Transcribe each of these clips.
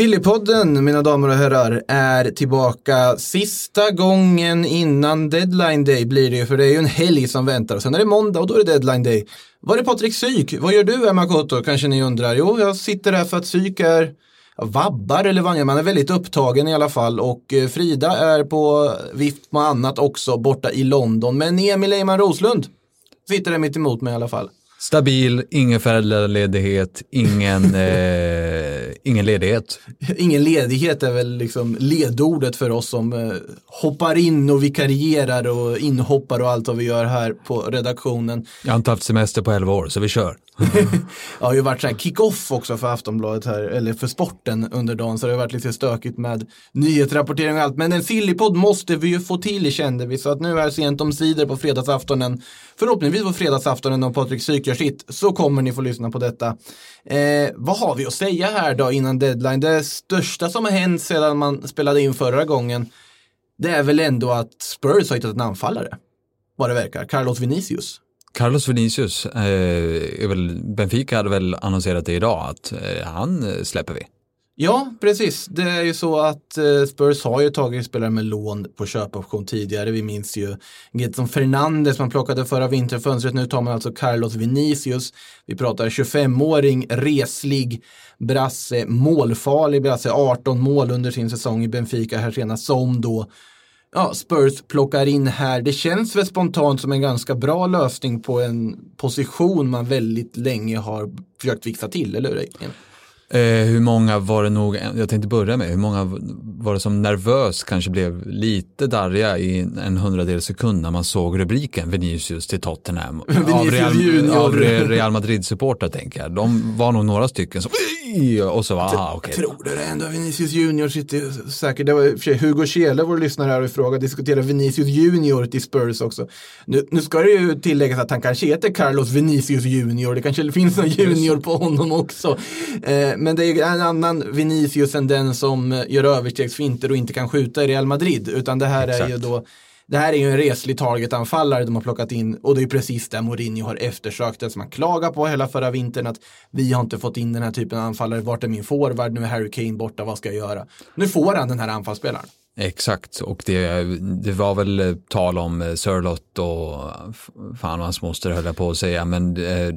Sillypodden, mina damer och herrar, är tillbaka sista gången innan deadline day blir det ju, för det är ju en helg som väntar. Sen är det måndag och då är det deadline day. Var är Patrik Syk? Vad gör du, Emma Koto? Kanske ni undrar. Jo, jag sitter här för att Syk är ja, vabbar eller vad man är väldigt upptagen i alla fall. Och eh, Frida är på vift med annat också borta i London. Men Emil Eiman Roslund sitter där mitt emot mig i alla fall. Stabil, ingen föräldraledighet, ingen, eh, ingen ledighet. Ingen ledighet är väl liksom ledordet för oss som eh, hoppar in och vikarierar och inhoppar och allt vad vi gör här på redaktionen. Jag har inte haft semester på 11 år, så vi kör. Det har ju varit så här kick-off också för Aftonbladet här, eller för sporten under dagen, så det har varit lite stökigt med nyhetsrapportering och allt. Men en sillypodd måste vi ju få till kände vi, så att nu är sent om sidor på fredagsaftonen. Förhoppningsvis på fredagsaftonen om Patrik Syk gör sitt, så kommer ni få lyssna på detta. Eh, vad har vi att säga här då innan deadline? Det största som har hänt sedan man spelade in förra gången, det är väl ändå att Spurs har hittat en anfallare. Vad det verkar, Carlos Vinicius. Carlos Vinicius, eh, är väl, Benfica hade väl annonserat det idag att eh, han släpper vi. Ja, precis. Det är ju så att eh, Spurs har ju tagit spelare med lån på köpoption tidigare. Vi minns ju Gedson Fernandes man plockade förra vinterfönstret. Nu tar man alltså Carlos Vinicius. Vi pratar 25-åring, reslig, brasse, målfarlig brasse, 18 mål under sin säsong i Benfica här senast som då ja, Spurs plockar in här. Det känns väl spontant som en ganska bra lösning på en position man väldigt länge har försökt fixa till, eller hur? Eh, hur många var det nog, jag tänkte börja med, hur många var det som nervös kanske blev lite darriga i en hundradel sekund när man såg rubriken Vinicius till Tottenham. av Real, av Real Madrid-supportrar tänker jag. De var nog några stycken som och så var ah, okej. Okay. Tror du det ändå? Vinicius Junior sitter säkert. Det var i och för sig Hugo Kjelle, vår lyssnare här och frågade, diskuterar Vinicius Junior till Spurs också. Nu, nu ska det ju tilläggas att han kanske heter Carlos Vinicius Junior. Det kanske finns någon junior på honom också. Eh, men det är en annan Vinicius än den som gör överstegsfinter och inte kan skjuta i Real Madrid. Utan det här Exakt. är ju då det här är ju en reslig targetanfallare de har plockat in och det är precis det Mourinho har eftersökt. Det som man klagar på hela förra vintern att vi har inte fått in den här typen av anfallare. Vart är min forward? Nu är Harry Kane borta, vad ska jag göra? Nu får han den här anfallsspelaren. Exakt, och det, det var väl tal om Sörlott och fan och hans moster höll jag på att säga, men eh,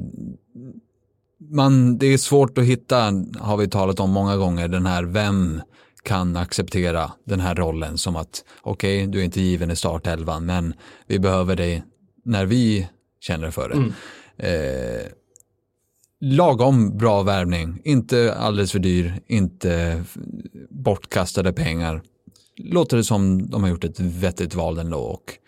man, det är svårt att hitta, har vi talat om många gånger, den här vem kan acceptera den här rollen som att okej, okay, du är inte given i startelvan, men vi behöver dig när vi känner för det. Mm. Eh, lagom bra värvning, inte alldeles för dyr, inte bortkastade pengar. Låter det som de har gjort ett vettigt val ändå och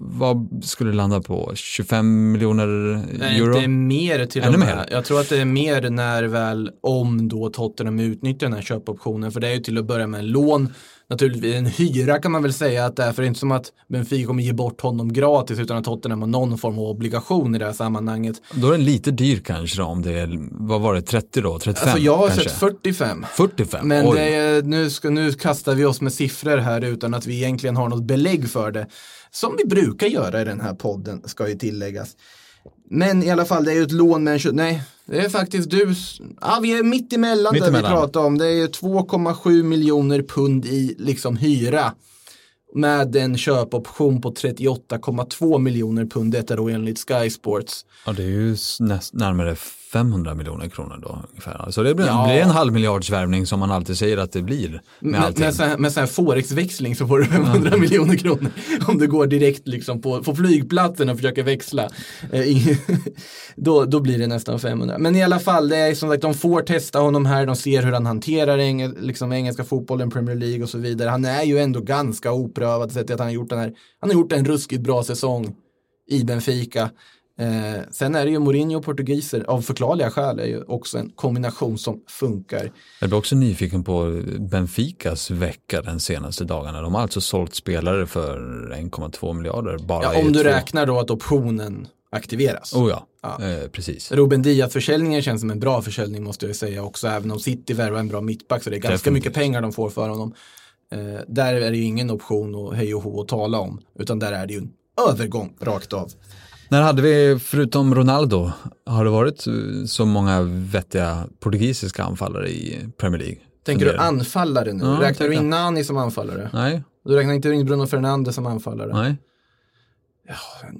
vad skulle det landa på? 25 miljoner euro? Nej, det är mer till Ännu och med. Mer. Jag tror att det är mer när väl om då Tottenham utnyttjar den här köpoptionen. För det är ju till att börja med en lån. Naturligtvis en hyra kan man väl säga att det är. För det är inte som att Benfica kommer ge bort honom gratis utan att Tottenham har någon form av obligation i det här sammanhanget. Då är den lite dyr kanske då, om det är, vad var det, 30 då? 35 alltså jag har kanske? sett 45. 45? Men är, nu, ska, nu kastar vi oss med siffror här utan att vi egentligen har något belägg för det. Som vi brukar göra i den här podden, ska ju tilläggas. Men i alla fall, det är ju ett lån med en Nej, det är faktiskt du. Ja, vi är mitt emellan mitt där emellan. vi pratar om. Det är ju 2,7 miljoner pund i liksom hyra. Med en köpoption på 38,2 miljoner pund. Detta då enligt Sky Sports. Ja, det är ju näst, närmare 500 miljoner kronor då ungefär. Så det blir, ja. blir en halv miljardsvärvning som man alltid säger att det blir. Med, med, här, forex-växling så får du 500 ja. miljoner kronor. Om du går direkt liksom på, på flygplatsen och försöker växla. Eh, då, då blir det nästan 500. Men i alla fall, det är som sagt, de får testa honom här. De ser hur han hanterar eng, liksom, engelska fotbollen, Premier League och så vidare. Han är ju ändå ganska oprövad sett att han har gjort den här. Han har gjort en ruskigt bra säsong i Benfica. Eh, sen är det ju Mourinho och portugiser, av förklarliga skäl, är ju också en kombination som funkar. Jag blir också nyfiken på Benficas vecka den senaste dagarna. De har alltså sålt spelare för 1,2 miljarder bara Ja, om du två- räknar då att optionen aktiveras. Oh ja, Ja. Eh, precis. Ruben Diaz-försäljningen känns som en bra försäljning måste jag säga också, även om City värvar en bra mittback så det är ganska Definitivt. mycket pengar de får för honom. Eh, där är det ju ingen option och hej och hå att tala om, utan där är det ju en övergång rakt av. När hade vi, förutom Ronaldo, har det varit eh, så många vettiga portugisiska anfallare i Premier League? Tänker du anfallare nu? Ja, räknar du in Nani som anfallare? Nej, Du räknar inte in Bruno Fernandes som anfallare? nej.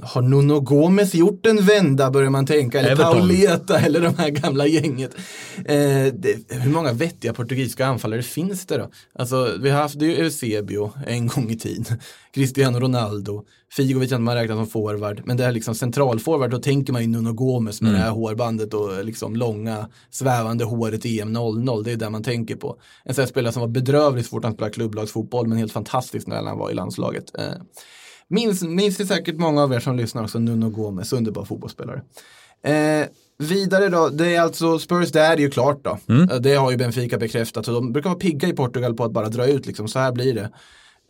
Har Nuno Gomes gjort en vända börjar man tänka, eller Everton. Pauleta eller de här gamla gänget. Eh, det, hur många vettiga portugisiska anfallare finns det då? Alltså vi har haft ju Eusebio en gång i tiden, Cristiano Ronaldo, Figo vet jag inte man räknar som forward, men det är liksom centralforward, då tänker man ju Nuno Gomes med det här hårbandet och liksom långa svävande håret i EM 00, det är det man tänker på. En sån här spelare som var bedrövlig så fort han spelade klubblagsfotboll, men helt fantastisk när han var i landslaget. Eh, Minns, minns det säkert många av er som lyssnar också, Nuno Gomes, underbar fotbollsspelare. Eh, vidare då, det är alltså Spurs, det är ju klart då. Eh, Det har ju Benfica bekräftat och de brukar vara pigga i Portugal på att bara dra ut liksom, så här blir det.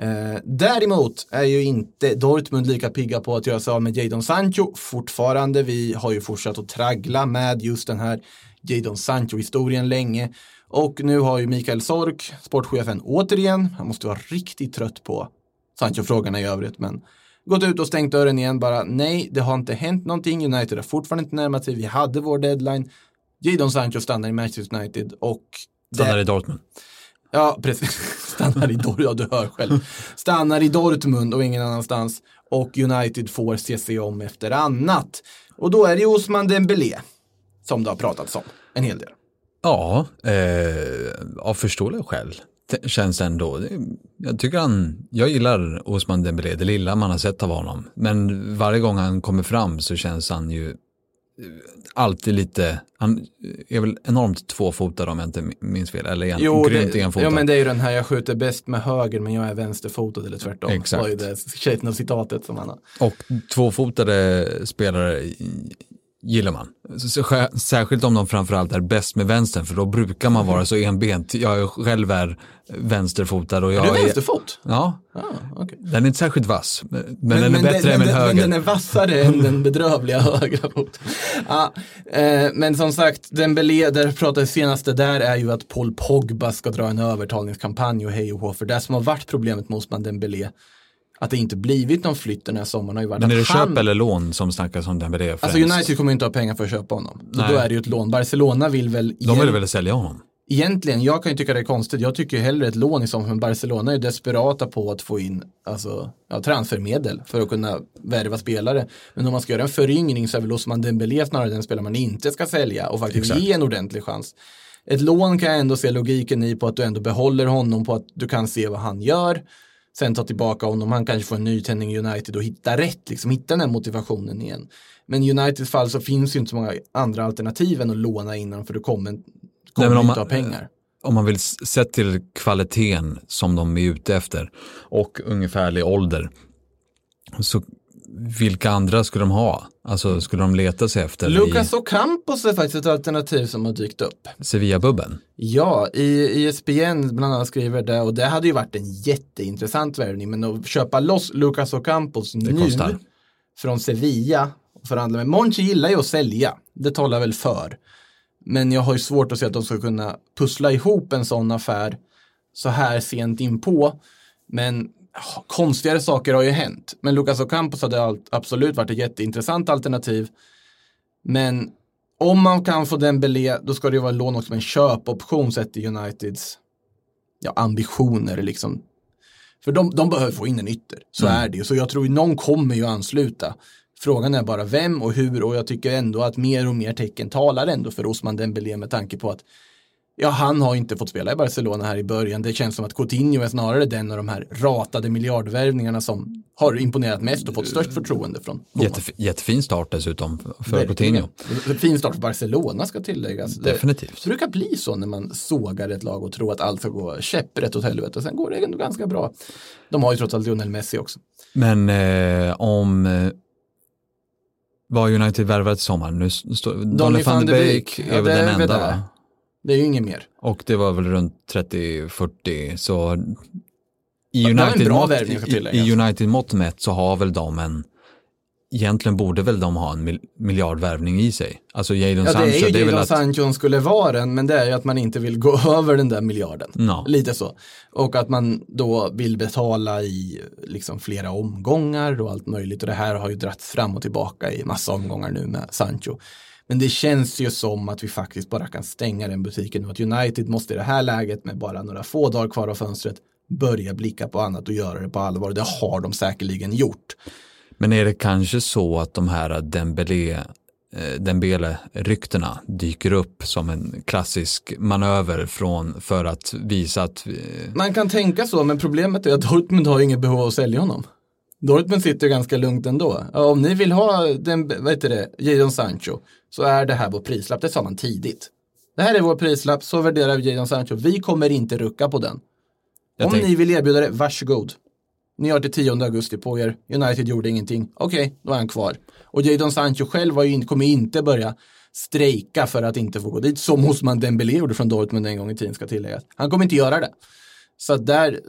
Eh, däremot är ju inte Dortmund lika pigga på att göra sig av med Jadon Sancho fortfarande. Vi har ju fortsatt att traggla med just den här Jadon Sancho-historien länge. Och nu har ju Mikael Sork, sportchefen, återigen, han måste vara riktigt trött på Sancho-frågorna i övrigt, men gått ut och stängt dörren igen bara. Nej, det har inte hänt någonting. United har fortfarande inte närmat sig. Vi hade vår deadline. Jadon Sancho stannar i Manchester United och Stannar i Dortmund. Ja, precis. Stannar i Dortmund, ja du hör själv. Stannar i Dortmund och ingen annanstans. Och United får se sig om efter annat. Och då är det Osman Dembélé som det har pratats om en hel del. Ja, eh, av förståeliga skäl känns det ändå. Det- Jag tycker han, jag gillar Osman Dembélé, det lilla man har sett av honom. Men varje gång han kommer fram så känns han ju eh, alltid lite, han är väl enormt tvåfotad om jag inte minns fel, eller en, Jo, grymt det, enfotad. ja, men det är ju den här jag skjuter bäst med höger men jag är vänsterfotad eller tvärtom. Exakt. var ju det Shaitner-citatet som han har. Och tvåfotade spelare gillar man. Särskilt om de framförallt är bäst med vänstern, för då brukar man vara så enbent. Jag är själv är vänsterfotad och jag Är du vänsterfot? Ja, Ah, okej. den är inte särskilt vass, men, den är bättre men, än min den- höger. Men den är vassare än den bedrövliga högra fot. Ja, eh, men som sagt, Dembélé, där jag pratade senaste där är ju att Paul Pogba ska dra en övertalningskampanj och hej och hå. För det som har varit problemet med Osman Dembélé, att det inte blivit någon flytt den här sommaren har ju varit Men är det han, köp eller lån som snackas om Dembélé främst? Alltså United kommer ju inte ha pengar för att köpa honom. Så då är det ju ett lån. Barcelona vill väl De vill väl sälja honom? Egentligen, jag kan ju tycka det är konstigt. Jag tycker ju hellre ett lån i som för Barcelona är desperata på att få in alltså, ja, transfermedel för att kunna värva spelare. Men om man ska göra en föryngring så är väl Osman Dembélé snarare den spelare man inte ska sälja och faktiskt Exakt. ge en ordentlig chans. Ett lån kan jag ändå se logiken i på att du ändå behåller honom på att du kan se vad han gör. Sen ta tillbaka honom, han kanske får en nytändning i United och hitta rätt, liksom hitta den här motivationen igen. Men i Uniteds fall så finns ju inte så många andra alternativ än att låna innan för du kommer, kommer om inte ha pengar. Om man vill se till kvaliteten som de är ute efter och ungefärlig ålder. Så vilka andra skulle de ha? Alltså skulle de leta sig efter Lucas i Ocampos är faktiskt ett alternativ som har dykt upp. Sevilla-bubben? Ja, i ESPN bland annat skriver det och det hade ju varit en jätteintressant värvning men att köpa loss Lucas Ocampos nu kostar. från Sevilla och förhandla med Monchi gillar ju att sälja, det talar väl för. Men jag har ju svårt att se att de ska kunna pussla ihop en sån affär så här sent in på. Men konstigare saker har ju hänt. Men Lucas Ocampos hade absolut varit ett jätteintressant alternativ. Men om man kan få Dembélé, då ska det ju vara lån också med en köpoption sett i Uniteds ja, ambitioner. Liksom. För de, de behöver få in en ytter, så är det ju. Så jag tror någon kommer ju ansluta. Frågan är bara vem och hur och jag tycker ändå att mer och mer tecken talar ändå för Osman Dembélé med tanke på att Ja, han har inte fått spela i Barcelona här i början. Det känns som att Coutinho är snarare den av de här ratade miljardvärvningarna som har imponerat mest och fått störst förtroende från. Jättef- jättefin start dessutom för Verkligen. Coutinho. Fin start för Barcelona ska tilläggas. Definitivt. Det brukar bli så när man sågar ett lag och tror att allt ska gå käpprätt åt helvete. Sen går det ändå ganska bra. De har ju trots allt Lionel Messi också. Men eh, om, eh, Vad United värvat i sommar? Nu Donny van de Beek. Är väl den enda va? Det är ju inget mer. Och det var väl runt 30-40 så i var en United, mått, mätt så har väl de en Egentligen borde väl de ha en mil, miljardvärvning i sig. Alltså Jadon Ja, Sancho, det är ju det är väl att... Sancho skulle vara den, men det är ju att man inte vill gå över den där miljarden. Ja. Lite så. Och att man då vill betala i liksom flera omgångar och allt möjligt. Och det här har ju dragits fram och tillbaka i massa omgångar nu med Sancho. Men det känns ju som att vi faktiskt bara kan stänga den butiken och att United måste i det här läget med bara några få dagar kvar av fönstret börja blicka på annat och göra det på allvar. Det har de säkerligen gjort. Men är det kanske så att de här Dembélé, eh, Dembele-ryktena dyker upp som en klassisk manöver från, för att visa att Man kan tänka så, men problemet är att Dortmund har inget behov av att sälja honom. Dortmund sitter ganska lugnt ändå. Om ni vill ha den, vad heter det, Jadon Sancho, så är det här vår prislapp. Det sa man tidigt. Det här är vår prislapp, så värderar vi Jadon Sancho. Vi kommer inte rucka på den. Jag om tänk- ni vill erbjuda det, varsågod. Ni har till 10 augusti på er. United gjorde ingenting. Okej, då är han kvar. Och Jadon Sancho själv var ju kommer inte börja strejka för att inte få gå dit, som Osman Dembélé gjorde från Dortmund en gång i tiden ska tilläggas. Han kommer inte göra det. Så där,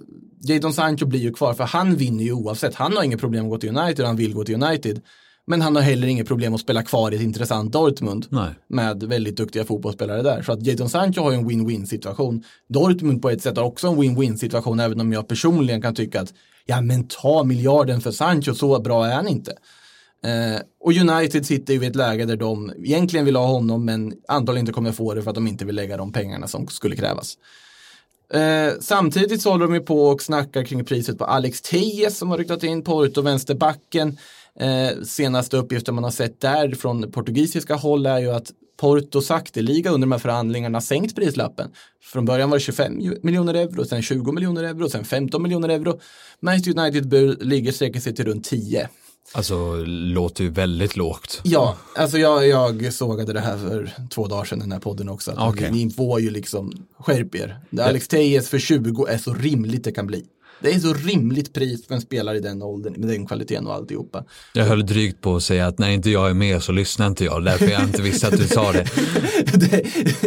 Jadon Sancho blir ju kvar för han vinner ju oavsett. Han har inget problem att gå till United, han vill gå till United. Men han har heller inget problem att spela kvar i ett intressant Dortmund. Nej. Med väldigt duktiga fotbollsspelare där. Så att Jadon Sancho har ju en win-win situation. Dortmund på ett sätt har också en win-win situation. Även om jag personligen kan tycka att ja men ta miljarden för Sancho, så bra är han inte. Eh, och United sitter ju i ett läge där de egentligen vill ha honom men antagligen inte kommer få det för att de inte vill lägga de pengarna som skulle krävas. Eh, samtidigt så håller de ju på och snackar kring priset på Alex Tejes som har ryktat in Porto, vänsterbacken. Eh, senaste uppgiften man har sett där från portugisiska håll är ju att Porto sakteliga under de här förhandlingarna sänkt prislappen. Från början var det 25 miljoner euro, sen 20 miljoner euro, sen 15 miljoner euro. Manchester United bur ligger sträcker sig till runt 10 alltså låter ju väldigt lågt. Ja, alltså jag, jag sågade det här för två dagar sedan den här podden också. Att Okej. Ni får ju liksom, skärp er. Alex Tejes för 20 är så rimligt det kan bli. Det är så rimligt pris för en spelare i den åldern, med den kvaliteten och alltihopa. Jag höll drygt på att säga att när inte jag är med så lyssnar inte jag, därför jag inte visste att du sa det. det,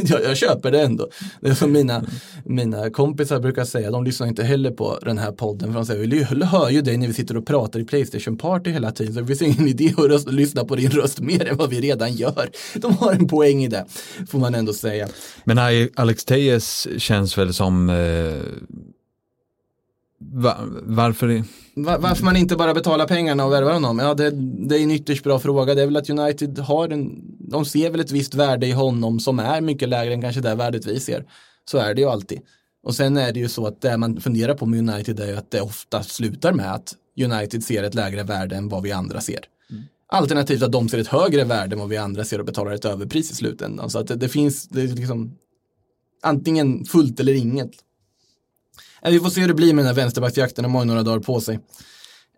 jag, jag köper det ändå. Det är som mina, mina kompisar brukar säga, de lyssnar inte heller på den här podden för de säger, vi hör ju dig när vi sitter och pratar i Playstation Party hela tiden så det finns ingen idé att röst, lyssna på din röst mer än vad vi redan gör. De har en poäng i det, får man ändå säga. Men Alex Tejes känns väl som eh, va, varför? Va- Varför man inte bara betalar pengarna och värvar honom? Ja, det, det är en ytterst bra fråga. Det är väl att United har en, de ser väl ett visst värde i honom som är mycket lägre än kanske det värdet vi ser. Så är det ju alltid. Och sen är det ju så att det man funderar på med United är ju att det ofta slutar med att United ser ett lägre värde än vad vi andra ser. Alternativt att de ser ett högre värde än vad vi andra ser och betalar ett överpris i slutändan. Så att det, det finns, det är liksom antingen fullt eller inget. Vi får se hur det blir med den här vänsterbacksjakten, de har ju några dagar på sig.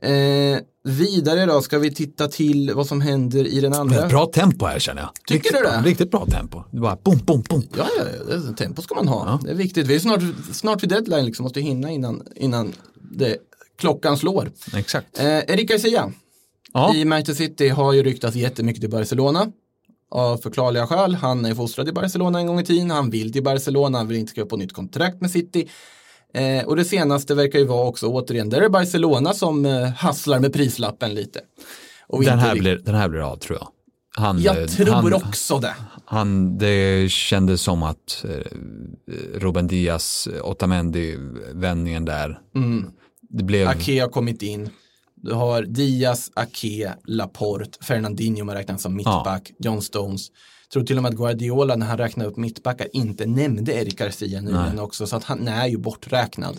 Eh, vidare då ska vi titta till vad som händer i den andra. Bra tempo här känner jag. Tycker riktigt du det? Bra, riktigt bra tempo. Det bara boom, boom, boom. Ja, ja, ja, det, tempo ska man ha. Ja. Det är viktigt. Vi är snart, snart vid deadline, liksom. måste hinna innan, innan det, klockan slår. Exakt. Eh, Erik Garcia Ja. i Manchester City har ju ryktats jättemycket till Barcelona. Av förklarliga skäl. Han är fostrad i Barcelona en gång i tiden. Han vill till Barcelona. Han vill inte skriva på nytt kontrakt med City. Eh, och det senaste verkar ju vara också återigen, där är det Barcelona som eh, hasslar med prislappen lite. Och Den här, blir, den här blir av tror jag. Han, Jag eh, tror han, också det. Han, det kändes som att eh, Ruben Diaz, eh, Otamendi-vändningen där. Det blev, Ake har kommit in. Du har Diaz, Ake, Laporte, Fernandinho man räknar som mittback, John Stones. Tror till och med att Guardiola när han räknade upp mittbackar inte nämnde Eric Garcia nyligen också. Så att han är ju borträknad.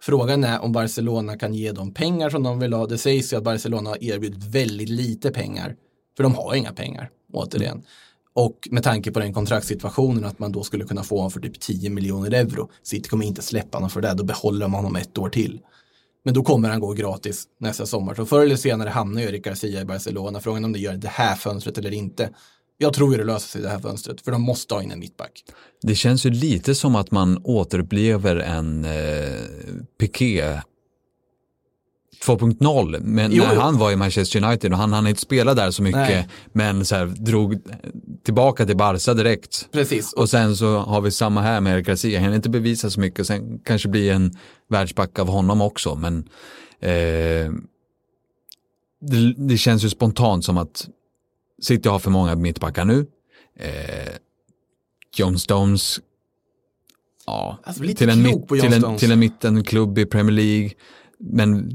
Frågan är om Barcelona kan ge dem pengar som de vill ha. Det sägs ju att Barcelona har erbjudit väldigt lite pengar. För de har inga pengar, återigen. Och med tanke på den kontraktssituationen att man då skulle kunna få honom för typ 10 miljoner euro. City kommer inte släppa honom för det, då behåller man honom ett år till. Men då kommer han gå gratis nästa sommar. Så förr eller senare hamnar ju Eric Garcia i Barcelona. Frågan om det gör det här fönstret eller inte. Jag tror ju det löser sig det här fönstret, för de måste ha in en mittback. det känns ju lite som att man återupplever en eh, Piqué 2.0, men Jo, när han var i Manchester United och han hann inte spela där så mycket, Nej. men så här, drog tillbaka till Barca direkt. Precis. Och sen så har vi samma här med Eric Garcia, han inte bevisat så mycket, sen kanske blir en världsback av honom också, men eh, det, det känns ju spontant som att City har för många mittbackar nu. Eh, John Stones, ja, Alltså, till, en mitt, till, en, till en mittenklubb i Premier League. Men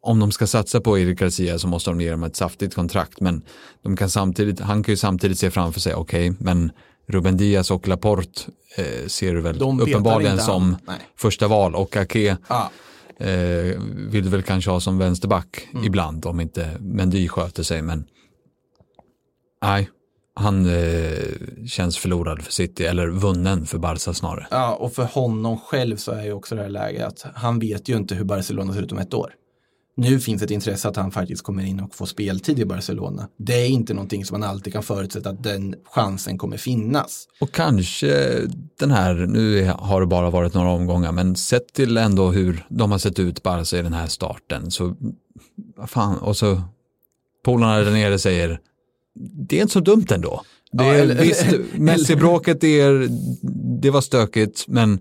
om de ska satsa på Eric Garcia så måste de ge dem ett saftigt kontrakt. Men de kan samtidigt, han kan ju samtidigt se framför sig, okej, men Ruben Diaz och Laporte eh, ser du väl De uppenbarligen som. Nej. första val och Ake Ja. eh, vill du väl kanske ha som vänsterback Mm. ibland om inte Mendy sköter sig. Men nej, han eh, känns förlorad för City eller vunnen för Barca snarare. ja, och för honom själv så är ju också det här läget att han vet ju inte hur Barcelona ser ut om ett år. Nu finns ett intresse att han faktiskt kommer in och får speltid i Barcelona. Det är inte någonting som man alltid kan förutsätta att den chansen kommer finnas. Och kanske den här, nu har det bara varit några omgångar, men sett till ändå hur de har sett ut Barca i den här starten, så vad fan, och så polarna där nere säger, det är inte så dumt ändå. Det Ja, är, eller- visst, Messi-bråket, är, det var stökigt, men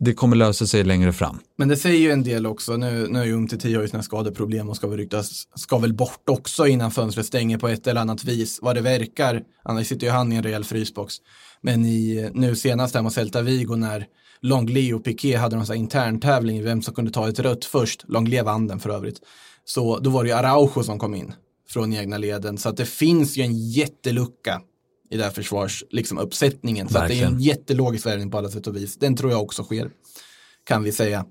det kommer lösa sig längre fram. Men det säger ju en del också, nu, nu är ju Umtiti har ju sina skadeproblem och ska väl ryktas, ska väl bort också innan fönstret stänger på ett eller annat vis, vad det verkar. Annars sitter ju han i en rejäl frysbox. Men i, nu senast här mot Celta Vigo när Longley och Piqué hade någon sån här intern tävling vem som kunde ta ett rött först, Longley vann den för övrigt. Så då var det ju Araujo som kom in från egna leden, så att det finns ju en jättelucka i den här försvars, liksom uppsättningen. Så att det är en jättelogisk värvning på alla sätt och vis. Den tror jag också sker, kan vi säga.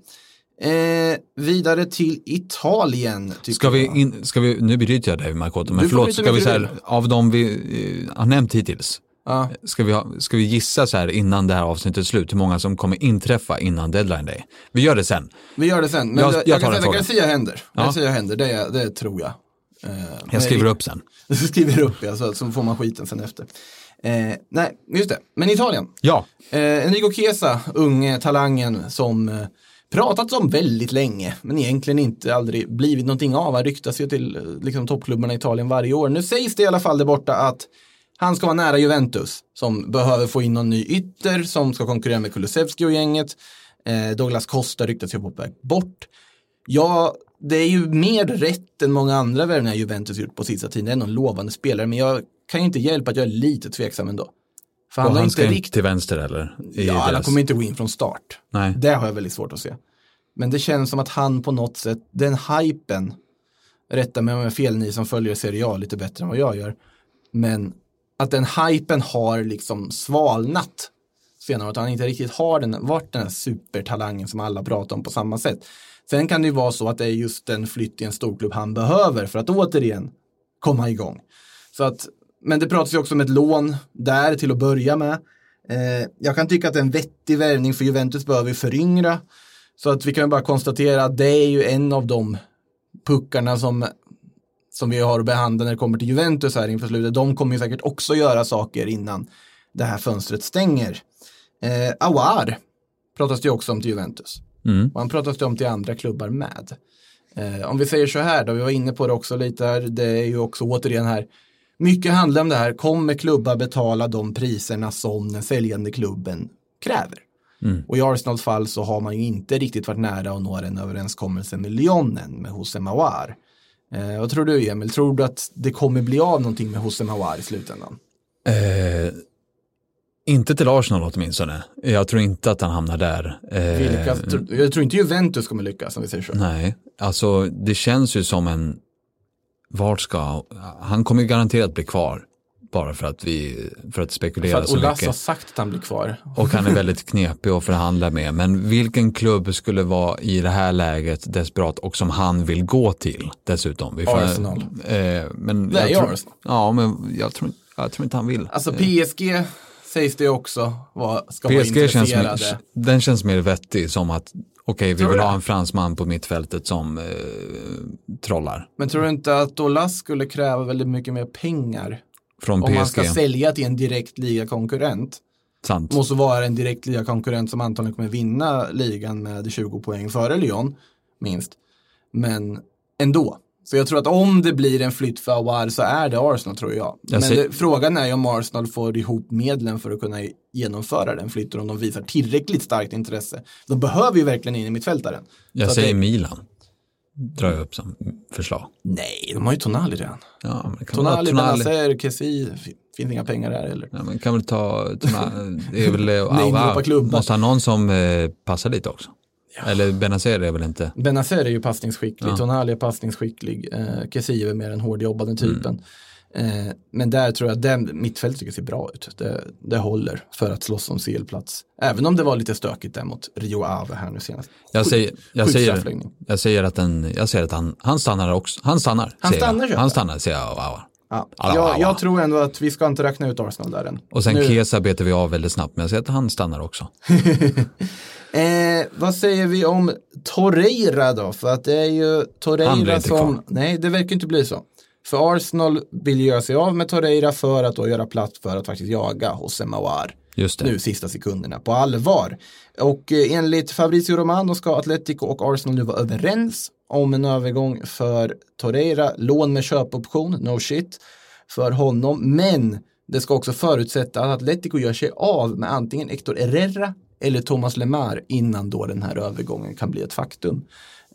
Eh, vidare till Italien. Ska vi, jag. in, ska vi, nu bryter jag dig Makoto, men Du förlåt, ska vi så här, av de vi eh, har nämnt hittills, Ja, Ska vi, ha, ska vi gissa så här innan det här avsnittet är slut hur många som kommer inträffa innan deadline day? Vi gör det sen. vi gör det sen. Men Jag- jag, jag jag, tar kan den säga händer. Ja. Garcia händer, det, det tror jag. Eh, Jag skriver upp sen. skriver upp ja, så, så får man skiten sen efter. Eh, nej, just det. Men Italien. Ja, Eh, Enrico Chiesa, unge talangen som eh, pratats om väldigt länge, men egentligen inte aldrig blivit någonting av. Han ryktas ju till eh, liksom, toppklubbarna i Italien varje år. Nu sägs det i alla fall där borta att han ska vara nära Juventus, som behöver få in någon ny ytter, som ska konkurrera med Kulusevski och gänget. Eh, Douglas Costa ryktas ju på väg bort. Ja, det är ju mer rätt än många andra värvningar Juventus gjort på sista tiden. Det är någon lovande spelare, men jag kan ju inte hjälpa att jag är lite tveksam ändå. För och han har han inte ska inte riktigt till vänster eller? I Ja, han deras- kommer inte gå in från start. Nej. Det har jag väldigt svårt att se. Men det känns som att han på något sätt, den hypen, rätta mig om jag är fel ni som följer Serie A lite bättre än vad jag gör, men att den hypen har liksom svalnat senare, att han inte riktigt har den, varit den här supertalangen som alla pratar om på samma sätt. Sen kan det ju vara så att det är just den flytt i en storklubb han behöver för att återigen komma igång. Så att, men det pratas ju också om ett lån där till att börja med. Eh, jag kan tycka att det är en vettig värvning för Juventus behöver ju föryngra. Så att vi kan ju bara konstatera att det är ju en av de puckarna som, som vi har att behandla när det kommer till Juventus här inför slutet. De kommer ju säkert också göra saker innan det här fönstret stänger. Eh, Awar pratas det ju också om till Juventus. Mm. Han pratas det om till andra klubbar med. Eh, om vi säger så här då, vi var inne på det också lite här, det är ju också återigen här, mycket handlar om det här, kommer klubbar betala de priserna som den säljande klubben kräver? Mm. Och i Arsenals fall så har man ju inte riktigt varit nära att nå en överenskommelse med Lyonen, med José Mawar. Eh, vad tror du Emil, tror du att det kommer bli av någonting med José Mawar i slutändan? Eh, inte till Arsenal åtminstone. Jag tror inte att han hamnar där. Eh, Vilka, jag tror inte Juventus kommer lyckas om vi säger så. Nej, alltså det känns ju som en, vart ska, han kommer ju garanterat bli kvar. Bara för att vi, för att spekulera För att så Olas mycket. har sagt att han blir kvar. Och han är väldigt knepig att förhandla med. Men vilken klubb skulle vara i det här läget desperat och som han vill gå till dessutom? Vi Arsenal. Eh, men Nej, jag tror, Arsenal. Ja, men jag tror, jag tror inte han vill. Alltså PSG sägs det också var, ska vara PSG känns intresserade. mer, den känns mer vettig som att okej, vi Tror vill ha en fransman på mittfältet som eh, trollar. Men tror du inte att Olas skulle kräva väldigt mycket mer pengar Från om man PSG. ska sälja till en direkt ligakonkurrent? Sant. Måste vara en direkt ligakonkurrent som antagligen kommer vinna ligan med 20 poäng före Lyon, minst. Men ändå. Så jag tror att om det blir en flytt för Awar så är det Arsenal tror jag. Men ser- det, frågan är ju om Arsenal får ihop medlen för att kunna genomföra den flytten om de visar tillräckligt starkt intresse. De behöver ju verkligen in i mittfältaren. Jag Så säger det, Milan. Drar jag upp som förslag. Nej, de har ju Tonali redan. Ja, men kan Tonali, Tonali. Benazer, Kessi, fi- finns inga pengar där eller? Ja, men kan väl ta, Tonali. det är väl, Namedroppa klubbar. måste ha någon som eh, passar dit också. Eller Benazer är väl inte. Benazer är ju passningsskicklig, Ja. Tonali är passningsskicklig, eh, Kessie är mer den hårdjobbande typen. Mm. Eh, men där tror jag att den mittfältet tycker ser bra ut. Det, det håller för att slåss om CL-plats. Även om det var lite stökigt där mot Rio Ave här nu senast. Jag säger, jag säger, jag säger att, den, jag säger att han, han stannar också. Han stannar. Han jag. stannar, köper Han jag. stannar, säger jag. Wow. Ja. Jag, jag tror ändå att vi ska inte räkna ut Arsenal där än. Och sen Nu- Kesa betar vi av väldigt snabbt, men jag säger att han stannar också. Eh, vad säger vi om Torreira då? För att det är ju Torreira som... kvar. Nej, det verkar inte bli så. För Arsenal vill göra sig av med Torreira för att då göra plats för att faktiskt jaga José Mawar. Just det. Nu sista sekunderna på allvar. Och eh, enligt Fabrizio Romano ska Atletico och Arsenal nu vara överens om en övergång för Torreira. Lån med köpoption, no shit, för honom. Men det ska också förutsätta att Atletico gör sig av med antingen Hector Herrera eller Thomas Lemar innan då den här övergången kan bli ett faktum.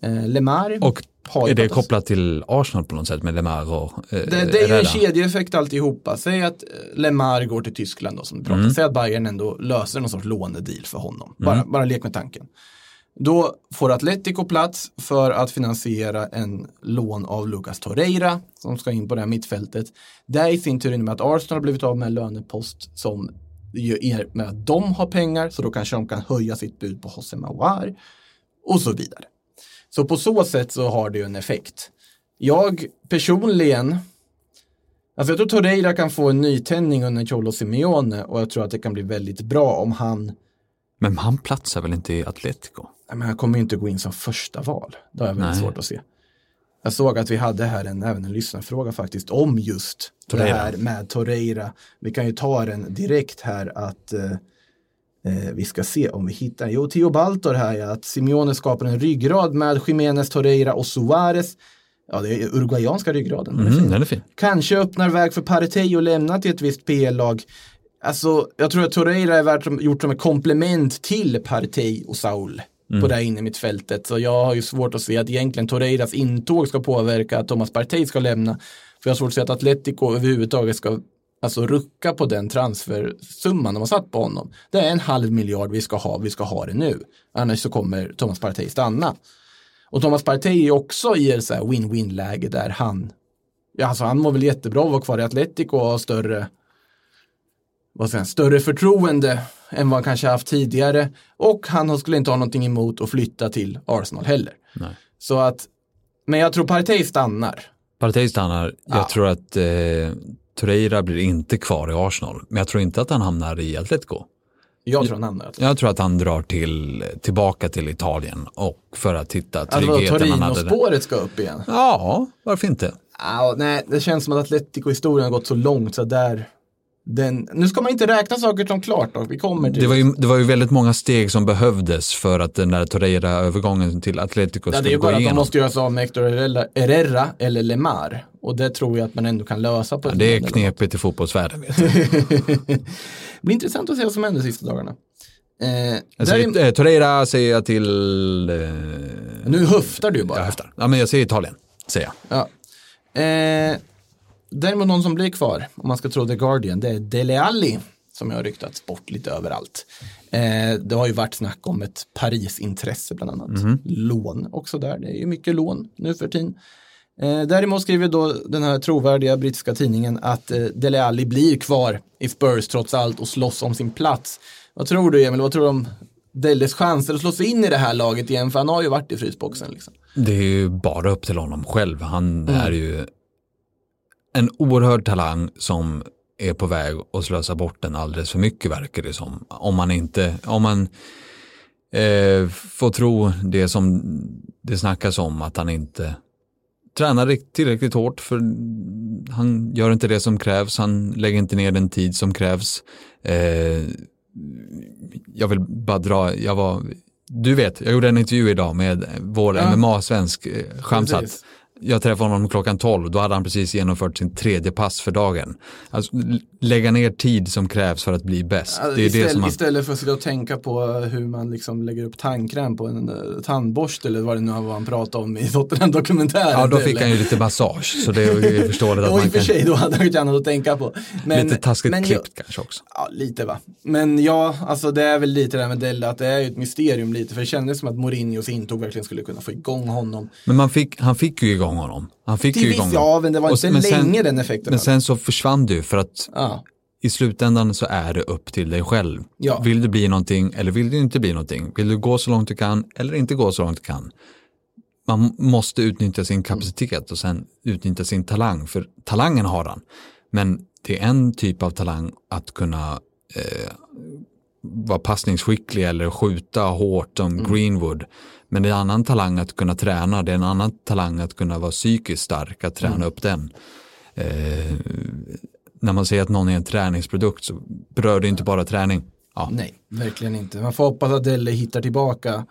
Eh, Lemar Och har är det kopplat till Arsenal på något sätt med Lemar och eh, det, det är ju en kedjeeffekt alltihopa. Säg att eh, Lemar går till Tyskland då som du pratar. Mm. Säg att Bayern ändå löser någon sorts lånedeal för honom. Bara, bara lek med tanken. Då får Atletico plats för att finansiera en lån av Lucas Torreira som ska in på det här mittfältet. Det i sin tur innebär att Arsenal har blivit av med en lönepost som gör med att de har pengar så då kanske de kan höja sitt bud på José Mawar och så vidare. Så på så sätt så har det ju en effekt. Jag personligen, alltså jag tror Torreira kan få en nytändning under Cholo Simeone och jag tror att det kan bli väldigt bra om han, Men han platsar väl inte i Atletico? nej, men han kommer ju inte gå in som första val. Det har jag väldigt Nej. svårt att se. Jag såg att vi hade här en, även en lyssnarfråga faktiskt om just Torreira. det här med Torreira. Vi kan ju ta den direkt här att eh, eh, vi ska se om vi hittar. Jo, Theo Baltor här ja, att Simeone skapar en ryggrad med Jiménez, Torreira och Suarez. Ja, det är uruguayanska ryggraden. Den är fin. Mm, den är fin. Kanske öppnar väg för Partey att lämna till ett visst PL-lag. Alltså, jag tror att Torreira är värt som, gjort som ett komplement till Partey och Saul på det här inne i mitt fältet. Så jag har ju svårt att se att egentligen Torreiras intåg ska påverka att Thomas Partey ska lämna. För jag har svårt att se att Atletico överhuvudtaget ska alltså rucka på den transfersumman de har satt på honom. Det är en halv miljard vi ska ha, vi ska ha det nu. Annars så kommer Thomas Partey stanna. Och Thomas Partey är också i ett win-win läge där han, ja alltså han mår väl jättebra att vara kvar i Atletico och ha större, vad jag, större förtroende än vad han kanske haft tidigare. Och han skulle inte ha någonting emot att flytta till Arsenal heller. Nej. Så att, men jag tror Partey stannar. Partey stannar. Jag Ja. tror att eh, Torreira blir inte kvar i Arsenal. Men jag tror inte att han hamnar i Atletico. Jag tror han hamnar Atletico. Jag tror att han drar till, tillbaka till Italien och för att hitta Alltså tryggheten han hade. Torino-spåret ska upp igen. Ja, varför inte? Ja, nej, det känns som att Atletico-historien har gått så långt så där, den, nu ska man inte räkna saker som klart då, vi kommer till Det var, ju, det var ju väldigt många steg som behövdes för att den där Torreira-övergången till Atletico Ja, det är skulle ju gå bara att de igenom. måste göra sig av med Hector Herrera, eller Lemar. Och det tror jag att man ändå kan lösa på Ja, det är knepigt i fotbollsvärlden. Vet. Det blir intressant att se vad som händer de sista dagarna. Eh, Jag säger, är, eh, Torreira säger jag till... Eh, nu höftar du bara. jag höftar. Ja, men jag säger Italien, säger jag. Ja. Eh, däremot någon som blir kvar, om man ska tro The Guardian, det är Dele Alli som jag har ryktats bort lite överallt. Eh, det har ju varit snack om ett Paris-intresse bland annat. Lån också där, det är ju mycket lån nu för tiden. Eh, däremot skriver då den här trovärdiga brittiska tidningen att eh, Dele Alli blir kvar i Spurs trots allt och slåss om sin plats. Vad tror du Emil, vad tror du om Delles chanser att slå sig in i det här laget igen? För han har ju varit i frysboxen. Liksom. Det är ju bara upp till honom själv. Han är ju en oerhörd talang som är på väg att slösa bort den alldeles för mycket verkar det som. Om man inte, om man eh, får tro det som det snackas om att han inte tränar tillräckligt hårt för han gör inte det som krävs, han lägger inte ner den tid som krävs. Eh, jag vill bara dra, jag var du vet, jag gjorde en intervju idag med vår Ja. MMA-svensk eh, Shamsat. Jag träffade honom klockan 12, då hade han precis genomfört sin tredje pass för dagen. Alltså, lägga ner tid som krävs för att bli bäst. Alltså, det är istället, det som man... istället för att sitta och tänka på hur man liksom lägger upp tandkräm på en uh, tandborste eller vad det nu var han pratade om i Tottenham-dokumentären. Ja, då fick eller- han ju lite massage, så det är förståeligt att Jo, i och för sig, då hade han ju annat att tänka på. Men, Lite taskigt men klippt kanske också. Ja, lite va. Men ja, alltså det är väl lite det här med Della, att det är ju ett mysterium lite, för det kändes som att Mourinhos intåg verkligen skulle kunna få igång honom. Men man fick, han fick ju igång honom. Han fick Till ju igång ja, men det var Och inte s- men sen- länge den effekten. Men hade. sen så försvann det ju för att ja. i slutändan så är det upp till dig själv. Ja. Vill du bli någonting eller vill du inte bli någonting? Vill du gå så långt du kan eller inte gå så långt du kan? Man måste utnyttja sin kapacitet och sen utnyttja sin talang, för talangen har han. Men det är en typ av talang att kunna eh, vara passningsskicklig eller skjuta hårt som Mm. Greenwood. Men det är en annan talang att kunna träna, det är en annan talang att kunna vara psykiskt stark, att träna Mm. upp den. Eh, när man säger att någon är en träningsprodukt så berör det inte bara träning. Ja. Nej, verkligen inte. Man får hoppas att Delle hittar tillbaka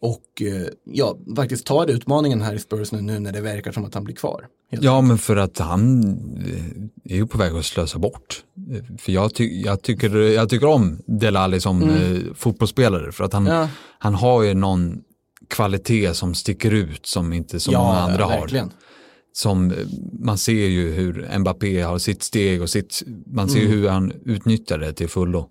och eh, ja, faktiskt tar utmaningen här i Spurs nu, nu när det verkar som att han blir kvar. Ja, men för att han eh, är ju på väg att slösa bort. Eh, För jag, ty jag, tycker, jag tycker om Delali som eh, fotbollsspelare för att han, Mm. Ja. han har ju någon kvalitet som sticker ut som inte så många andra har. verkligen. som eh, man ser ju hur Mbappé har sitt steg och sitt, man ser Mm. hur han utnyttjar det till fullo.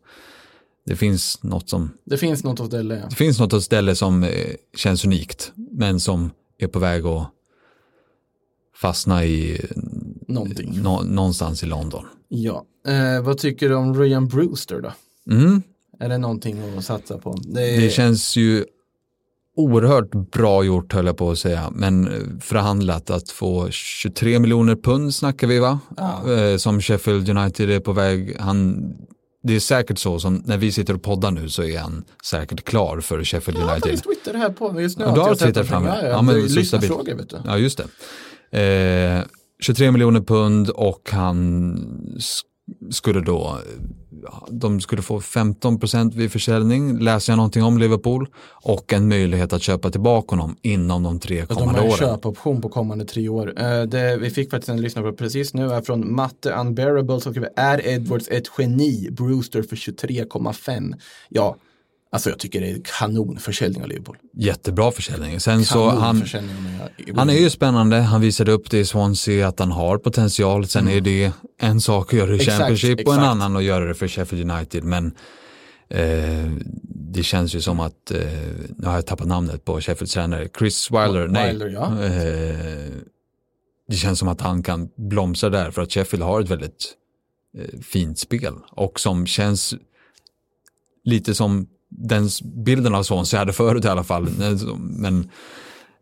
Det finns något som, Det finns något hos Delle, ja. det finns något ställe som eh, känns unikt, men som är på väg att fastna i Någonting. nå, någonstans i London. Ja. Eh, vad tycker du om Ryan Brewster då? Mm. Är det någonting att satsa på? Det, Det känns ju oerhört bra gjort höll jag på att säga, men eh, förhandlat att få 23 miljoner pund snackar vi va? Ja. Eh, Som Sheffield United är på väg, han, det är säkert så som när vi sitter och poddar nu så är han säkert klar för Sheffield Jag har United. faktiskt Twitter här på mig just nu. Ja, du har jag Twitter framme. Ja, Ja, ja, men frågor vet du. Ja, just det. Eh, 23 miljoner pund och han skulle då, de skulle få 15% vid försäljning, läser jag någonting om Liverpool, och en möjlighet att köpa tillbaka honom inom de tre Att de kommande har en åren. köpoption på kommande tre år. Eh, det, vi fick faktiskt en lyssnare på precis nu är från Matte Unbearable som skriver Är Edwards ett geni? Brewster för 23,5. Ja, alltså jag tycker det är kanonförsäljning av Liverpool. Jättebra försäljning. Sen så han, han är ju spännande, han visade upp det i Swansea att han har potential. Sen är det en sak att göra det i Mm. Exakt, Championship och en annan att göra det för Sheffield United. Men eh, det känns ju som att, eh, nu har jag tappat namnet på Sheffields tränare, Chris Wilder, nej. Wilder, ja. Eh, det känns som att han kan blomstra där för att Sheffield har ett väldigt eh, fint spel och som känns lite som den bilden av Swansea jag hade förut i alla fall. Men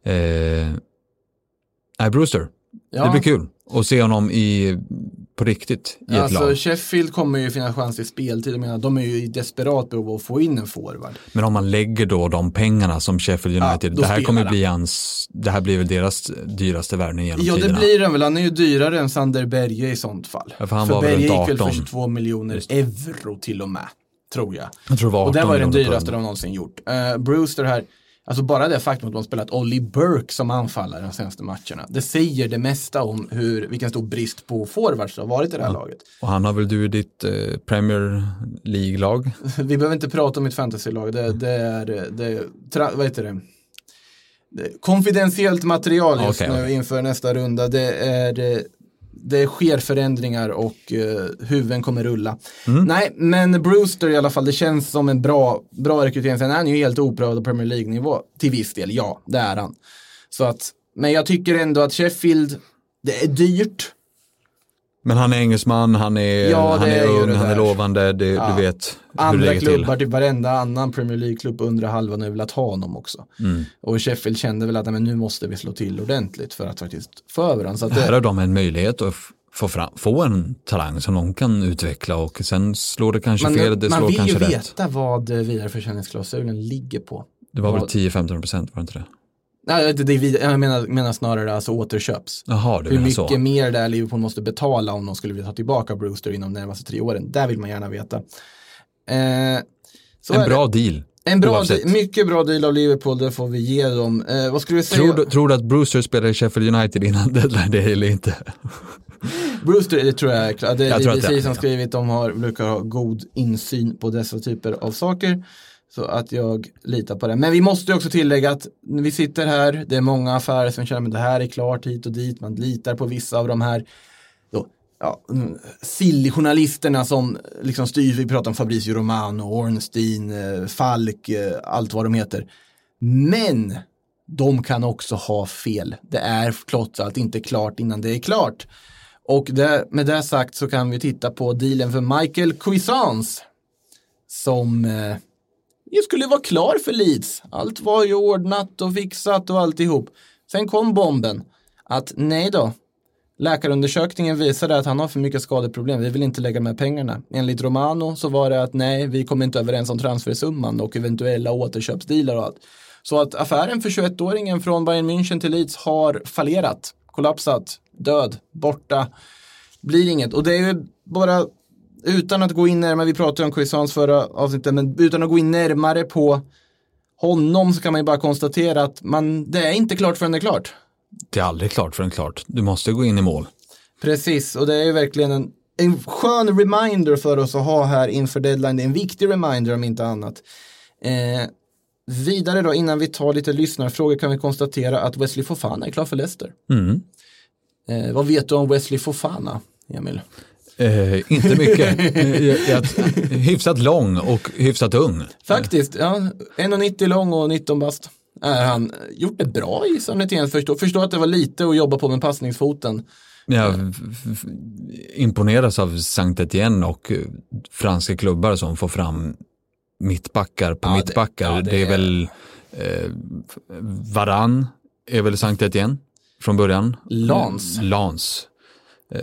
eh, Brewster, Ja. det blir kul att se honom i, på riktigt i ett Alltså lag. Sheffield kommer ju finnas chans till speltid. Jag menar, de är ju i desperat behov av att få in en forward. Men om man lägger då de pengarna som Sheffield Ja, United, då det här kommer han. bli hans, det här blir väl deras dyraste värvning genom Ja, det tiderna. blir den väl. Han är ju dyrare än Sander Berge i sånt fall. Ja, för han var väl Berge runt gick väl för 18. 22 miljoner euro till och med, tror jag. Jag tror det var Och det 18 var den dyraste de någonsin gjort. Uh, Brewster här, alltså bara det faktum att de har spelat Ollie Burke som anfallare de senaste matcherna. Det säger det mesta om hur, vilken stor brist på forwards det har varit i det här laget. Och han har väl du i ditt eh, Premier League-lag? Vi behöver inte prata om mitt fantasylag, det, det är, det tra, vad heter det? Konfidentiellt material just Okej, nu okej. inför nästa runda. Det, är, eh, det sker förändringar och uh, huvuden kommer rulla. Mm. Nej, men Brewster i alla fall, det känns som en bra, bra rekrytering. Sen är han ju helt oprövad på Premier League-nivå till viss del, ja, det är han. Så att, men jag tycker ändå att Sheffield, det är dyrt. Men han är engelsman, han är, Ja, han är är ung, han är lovande, det, Ja. du vet hur det Andra lägger till. klubbar, typ varenda annan Premier League-klubb under halvan har velat ha honom också. Mm. Och Sheffield kände väl att men nu måste vi slå till ordentligt för att faktiskt få över honom. Så att Här har de en möjlighet att få, fram, få en talang som de kan utveckla och sen slår det kanske man, fel, det man slår vill ju kanske rätt. veta vad eh, vidareförsäljningsklausulen ligger på. Det var väl vad- 10-15 procent, var det inte det? Nej, det, det, jag menar, menar snarare alltså återköps. Jaha, du Hur menar mycket så. mer där Liverpool måste betala om de skulle vilja ta tillbaka Brewster inom de närmaste tre åren. Där vill man gärna veta. Eh, En bra deal. En bra, deal- mycket bra deal av Liverpool, det får vi ge dem. Eh, vad skulle vi säga? Tror, du- tror du att Brewster spelar i Sheffield United innan deadline day eller inte? Brewster, det tror jag är klart. Det är det BBC som skrivit, de har, brukar ha god insyn på dessa typer av saker. Så att jag litar på det. Men vi måste också tillägga att när vi sitter här, det är många affärer som känner att det här är klart hit och dit, man litar på vissa av de här då, ja, mm, journalisterna som liksom styr, vi pratar om Fabrizio Romano, Ornstein, eh, Falk, eh, allt vad de heter. Men de kan också ha fel. Det är trots allt inte klart innan det är klart. Och det, med det sagt så kan vi titta på dealen för Michael Cuisance. Som eh, ju skulle vara klar för Leeds. Allt var ju ordnat och fixat och alltihop. Sen kom bomben att nej då. Läkarundersökningen visade att han har för mycket skadeproblem. Vi vill inte lägga med pengarna. Enligt Romano så var det att nej, vi kommer inte överens om transfersumman och eventuella återköpsdealar och allt. Så att affären för 21-åringen från Bayern München till Leeds har fallerat, kollapsat, död, borta. Blir inget. Och det är ju bara utan att gå in närmare, vi pratade om Cuisance förra avsnittet, men utan att gå in närmare på honom så kan man ju bara konstatera att man, det är inte klart förrän det är klart. Det är aldrig klart förrän klart. Du måste gå in i mål. Precis, och det är ju verkligen en, en skön reminder för oss att ha här inför deadline. Det är en viktig reminder om inte annat. Eh, vidare då, innan vi tar lite lyssnarfrågor kan vi konstatera att Wesley Fofana är klar för Leicester. Mm. Eh, vad vet du om Wesley Fofana, Emil? Eh, inte mycket. Eh, jag, hyfsat lång och hyfsat ung. Faktiskt, ja, 1,90 lång och 19 bast. Är han gjort det bra i San Etienne? Förstår, förstår att det var lite att jobba på med passningsfoten. Jag imponeras av Sankt Etienne och eh, franska klubbar som får fram mittbackar på Ja, det- mittbackar. ja, det, det är väl eh, Varann är väl Sankt Etienne från början. Lans. Lans. Eh,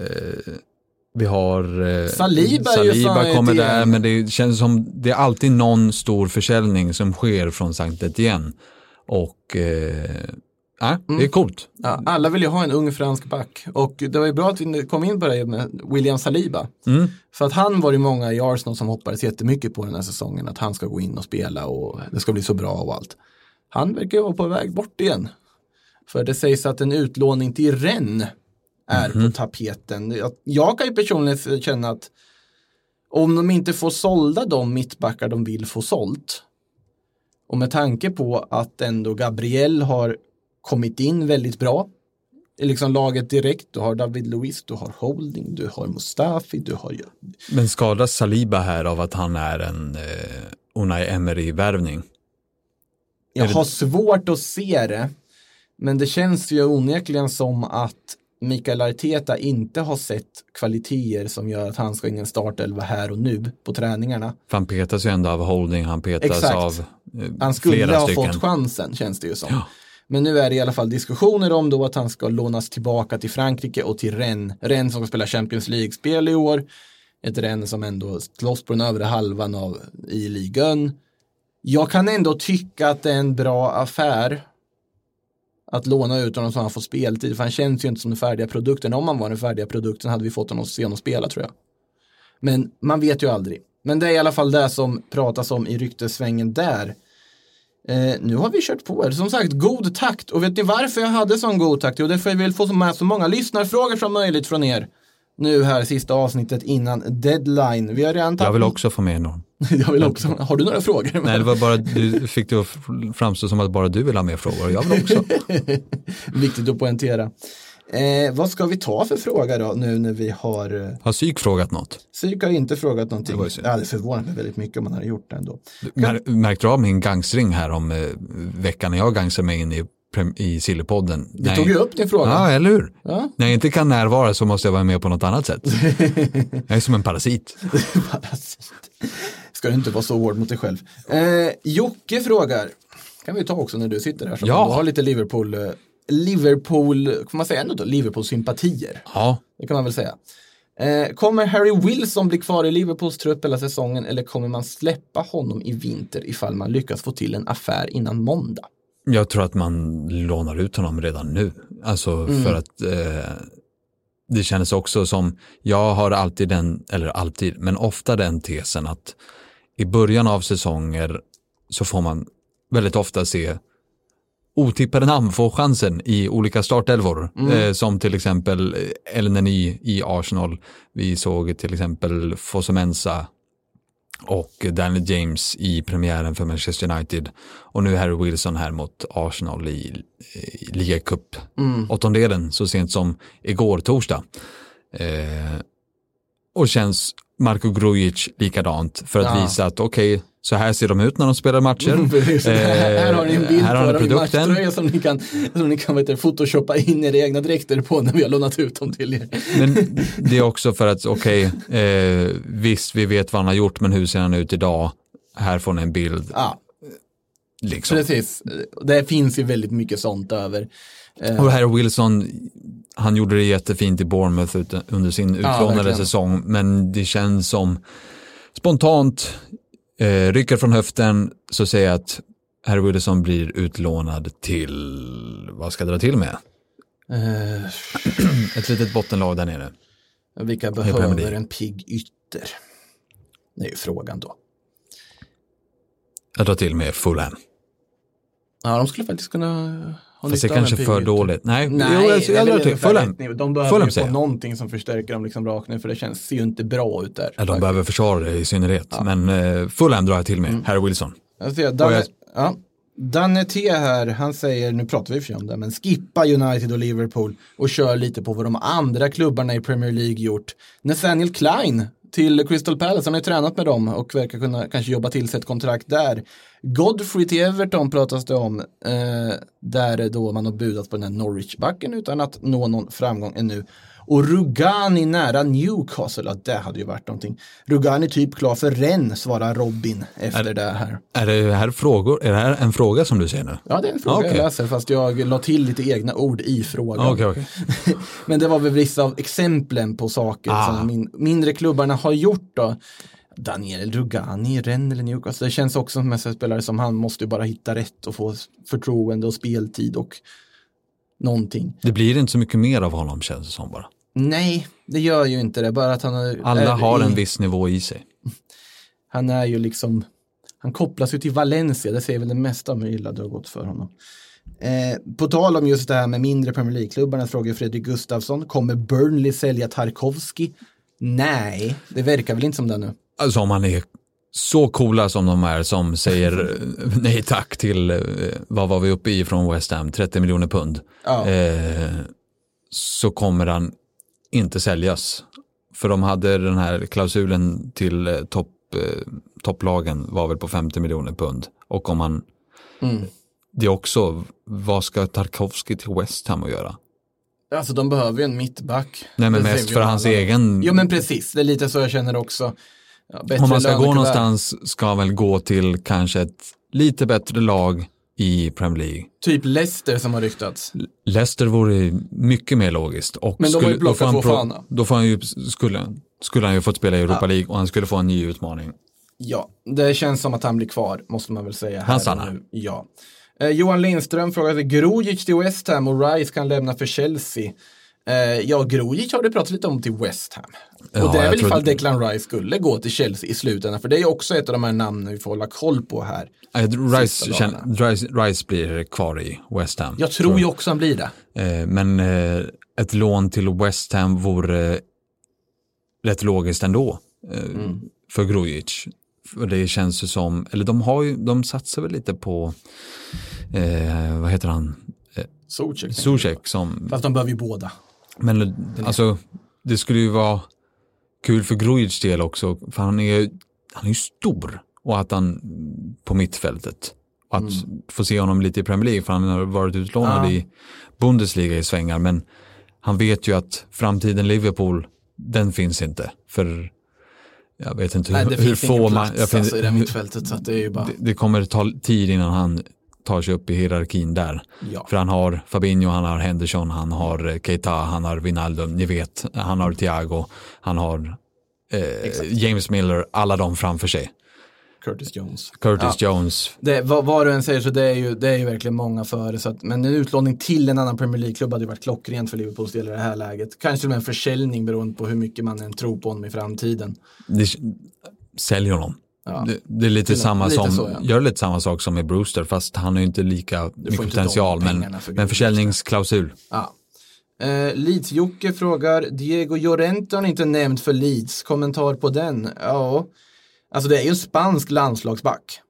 vi har eh, Saliba ju Saliba kommer där, men det känns som det är alltid någon stor försäljning som sker från Sankt Etienne. Och eh, ja, Mm. det är coolt. Ja, alla vill ju ha en ung fransk back och det var ju bra att vi kom in på det med William Saliba. Mm. För att han var det många i Arsenal som hoppades jättemycket på den här säsongen, att han ska gå in och spela och det ska bli så bra och allt. Han verkar ju vara på väg bort igen. För det sägs att en utlåning till Rennes är på tapeten. Jag, jag kan ju personligen känna att om de inte får sålda de mittbackar de vill få sålt och med tanke på att ändå Gabriel har kommit in väldigt bra i liksom laget direkt. Du har David Luiz, du har Holding, du har Mustafi, du har Men skadas Saliba här av att han är en eh, Unai Emery-värvning? Jag det- har svårt att se det, men det känns ju onekligen som att Mikael Arteta inte har sett kvaliteter som gör att han ska in i en startelva här och nu på träningarna. För han petas ju ändå av Holding, han petas Exakt. av eh, Han skulle ha stycken. fått chansen känns det ju som. Ja. Men nu är det i alla fall diskussioner om då att han ska lånas tillbaka till Frankrike och till Rennes. Rennes som ska spela Champions League-spel i år. Ett Rennes som ändå slåss på den övre halvan av i ligan. Jag kan ändå tycka att det är en bra affär att låna ut honom så han får speltid. För han känns ju inte som den färdiga produkten. Om han var den färdiga produkten hade vi fått honom att se honom spela tror jag. Men man vet ju aldrig. Men det är i alla fall det som pratas om i ryktessvängen där. Eh, nu har vi kört på er. Som sagt, god takt. Och vet ni varför jag hade sån god takt? Jo, det är för att jag vill få med så många lyssnarfrågor som möjligt från er. Nu här sista avsnittet innan deadline. Vi har redan tagit... Jag vill också få med någon. jag vill också. Har du några frågor? Nej, det var bara, du fick det att framstå som att bara du vill ha mer frågor. Jag vill också. Viktigt att poängtera. Eh, vad ska vi ta för fråga då nu när vi har eh, Har psyk frågat något? Psyk har inte frågat någonting. Det. Jag hade förvånat mig väldigt mycket om man hade gjort det ändå. Mär, märkte du av min gangstring här om eh, veckan när jag gangsade mig in i, i Sillypodden? Vi tog ju upp din fråga. Ja, eller hur? Ja. När jag inte kan närvara så måste jag vara med på något annat sätt. Jag är som en parasit. Parasit. Ska du inte vara så hård mot dig själv. Eh, Jocke frågar, kan vi ta också när du sitter här, så Ja. du har lite Liverpool, eh, Liverpool, får man säga ändå då, Liverpool-sympatier. Ja, Det kan man väl säga. Eh, kommer Harry Wilson bli kvar i Liverpools trupp hela säsongen eller kommer man släppa honom i vinter ifall man lyckas få till en affär innan måndag? Jag tror att man lånar ut honom redan nu. Alltså för att eh, det kändes också som, jag har alltid den, eller alltid, men ofta den tesen att i början av säsonger så får man väldigt ofta se otippade namn få chansen i olika startelvor. Eh, som till exempel Elneny i Arsenal. Vi såg till exempel Fosumensa och Daniel James i premiären för Manchester United. Och nu Harry Wilson här mot Arsenal i, i ligacup åttondelen så sent som igår torsdag. Eh, och känns Marko Grujic likadant för att Ja. visa att okej, så här ser de ut när de spelar matcher. Precis. här har ni en bild på dem i matchtröja som ni kan, som ni kan vet, photoshoppa in era egna dräkter på när vi har lånat ut dem till er. Men det är också för att, okej, eh, visst vi vet vad han har gjort, men hur ser han ut idag? Här får ni en bild. Ja, Liksom. precis. Det finns ju väldigt mycket sånt över. Och Harry Wilson, han gjorde det jättefint i Bournemouth ut- under sin utlånade verkligen. säsong, men det känns som spontant, eh, rycker från höften, så säger jag att Harry Wilson blir utlånad till, vad ska jag dra till med? Eh, Ett litet bottenlag där nere. vilka behöver en pigg ytter? Det är ju frågan då. Jag drar till med Fulham. Ja, de skulle faktiskt kunna Fast det en kanske för dåligt. Nej, Nej, jo, jag, är jag till ungefär Fulham. De behöver Fulham ju få jag. någonting som förstärker dem liksom rakt ner för det känns, ser ju inte bra ut där. Ja, de behöver försvara det i synnerhet. Men eh, Fulham drar jag till med, Mm. Harry Wilson. Jag Danne, jag- ja, T här, han säger, nu pratar vi för sig om det, men skippa United och Liverpool och kör lite på vad de andra klubbarna i Premier League gjort. Nathaniel Klein till Crystal Palace, han har ju tränat med dem och verkar kunna kanske jobba till sig ett kontrakt där. Godfrey till Everton pratas det om, eh, där då man har budat på den här Norwich-backen utan att nå någon framgång ännu. Och Rugani nära Newcastle, ja det hade ju varit någonting. Rugani typ klar för Rennes, svarar Robin efter det här. Är det här frågor? Är det här en fråga som du ser nu? Ja, det är en fråga Okej. jag läser, fast jag la till lite egna ord i frågan. Okej, okej. Men det var väl vissa av exemplen på saker Ah. som min mindre klubbarna har gjort då. Daniel Rugani, Rennes eller Newcastle. Det känns också som en spelare som han måste ju bara hitta rätt och få förtroende och speltid och någonting. Det blir inte så mycket mer av honom känns det som bara. Nej, det gör ju inte det. Bara att han är, Alla är har i, en viss nivå i sig. Han är ju liksom, han kopplas ju till Valencia, det säger väl det mesta om hur illa det har gått för honom. Eh, på tal om just det här med mindre Premier League-klubbarna frågar Fredrik Gustafsson, kommer Burnley sälja Tarkovski? Nej, det verkar väl inte som det nu. Alltså om man är så coola som de är som säger nej tack till, eh, vad var vi uppe i från West Ham, 30 miljoner pund. Ja. Eh, så kommer han inte säljas. För de hade den här klausulen till eh, topp, eh, topplagen var väl på 50 miljoner pund. Och om han, Mm. det är också, vad ska Tarkovsky till West Ham att göra? Alltså de behöver ju en mittback. Nej men mest för hans egen, Jo men precis, det är lite så jag känner också. Ja, om man ska gå någonstans ska han väl gå till kanske ett lite bättre lag i Premier League. Typ Leicester som har ryktats. Leicester vore mycket mer logiskt. Och Men de har ju pro- Fofana. Då får han ju, skulle, skulle han ju fått spela i Europa League och han skulle få en ny utmaning. Ja, det känns som att han blir kvar, måste man väl säga. Han stannar. Ja. Eh, Johan Lindström frågar sig, Grujic till West Ham och Rice kan lämna för Chelsea. Eh, ja, Grujic har det pratat lite om till West Ham. Ja, och det är väl tror- ifall Declan Rice skulle gå till Chelsea i slutändan, för det är också ett av de här namnen vi får hålla koll på här. Rice, Sista känn, dagarna. Rice, Rice blir kvar i West Ham. Jag tror ju också han blir det. Eh, Men eh, ett lån till West Ham vore rätt logiskt ändå Mm. för Grujic. För det känns ju som, eller de har ju, de satsar väl lite på, eh, vad heter han, Zuzek. Zuzek som, Fast de behöver ju båda. Men alltså det skulle ju vara kul för Grujic del också, för han är, han är ju stor och att han på mittfältet. Och att få se honom lite i Premier League, för han har varit utlånad Mm. Ja. i Bundesliga i svängar, men han vet ju att framtiden Liverpool, den finns inte. För jag vet inte Nej, hur, det hur finns ingen får plats man, jag alltså, i det mittfältet, så det är ju bara, det, det kommer ta tid innan han tar sig upp i hierarkin där. ja. För han har Fabinho, han har Henderson, han har eh, Keita, han har Wijnaldum, ni vet, han har Thiago, han har eh, James Miller, alla de framför sig. Curtis Jones. Curtis Ja. Jones, Det, vad, vad du än säger så det är ju, det är ju verkligen många före. Så att, men en utlåning till en annan Premier League-klubb hade ju varit klockrent för Liverpools del i det här läget. Kanske till och med en försäljning beroende på hur mycket man än tror på honom i framtiden. det, sälj honom. Ja. Det, det är lite Till- samma lite som, så, ja. gör lite samma sak som med Brewster, fast han har ju inte lika mycket potential, men, för men försäljningsklausul. Ja. Eh, Leeds-Jocke frågar, Diego Llorente har inte nämnt för Leeds, kommentar på den? Ja, alltså det är ju en spansk landslagsback.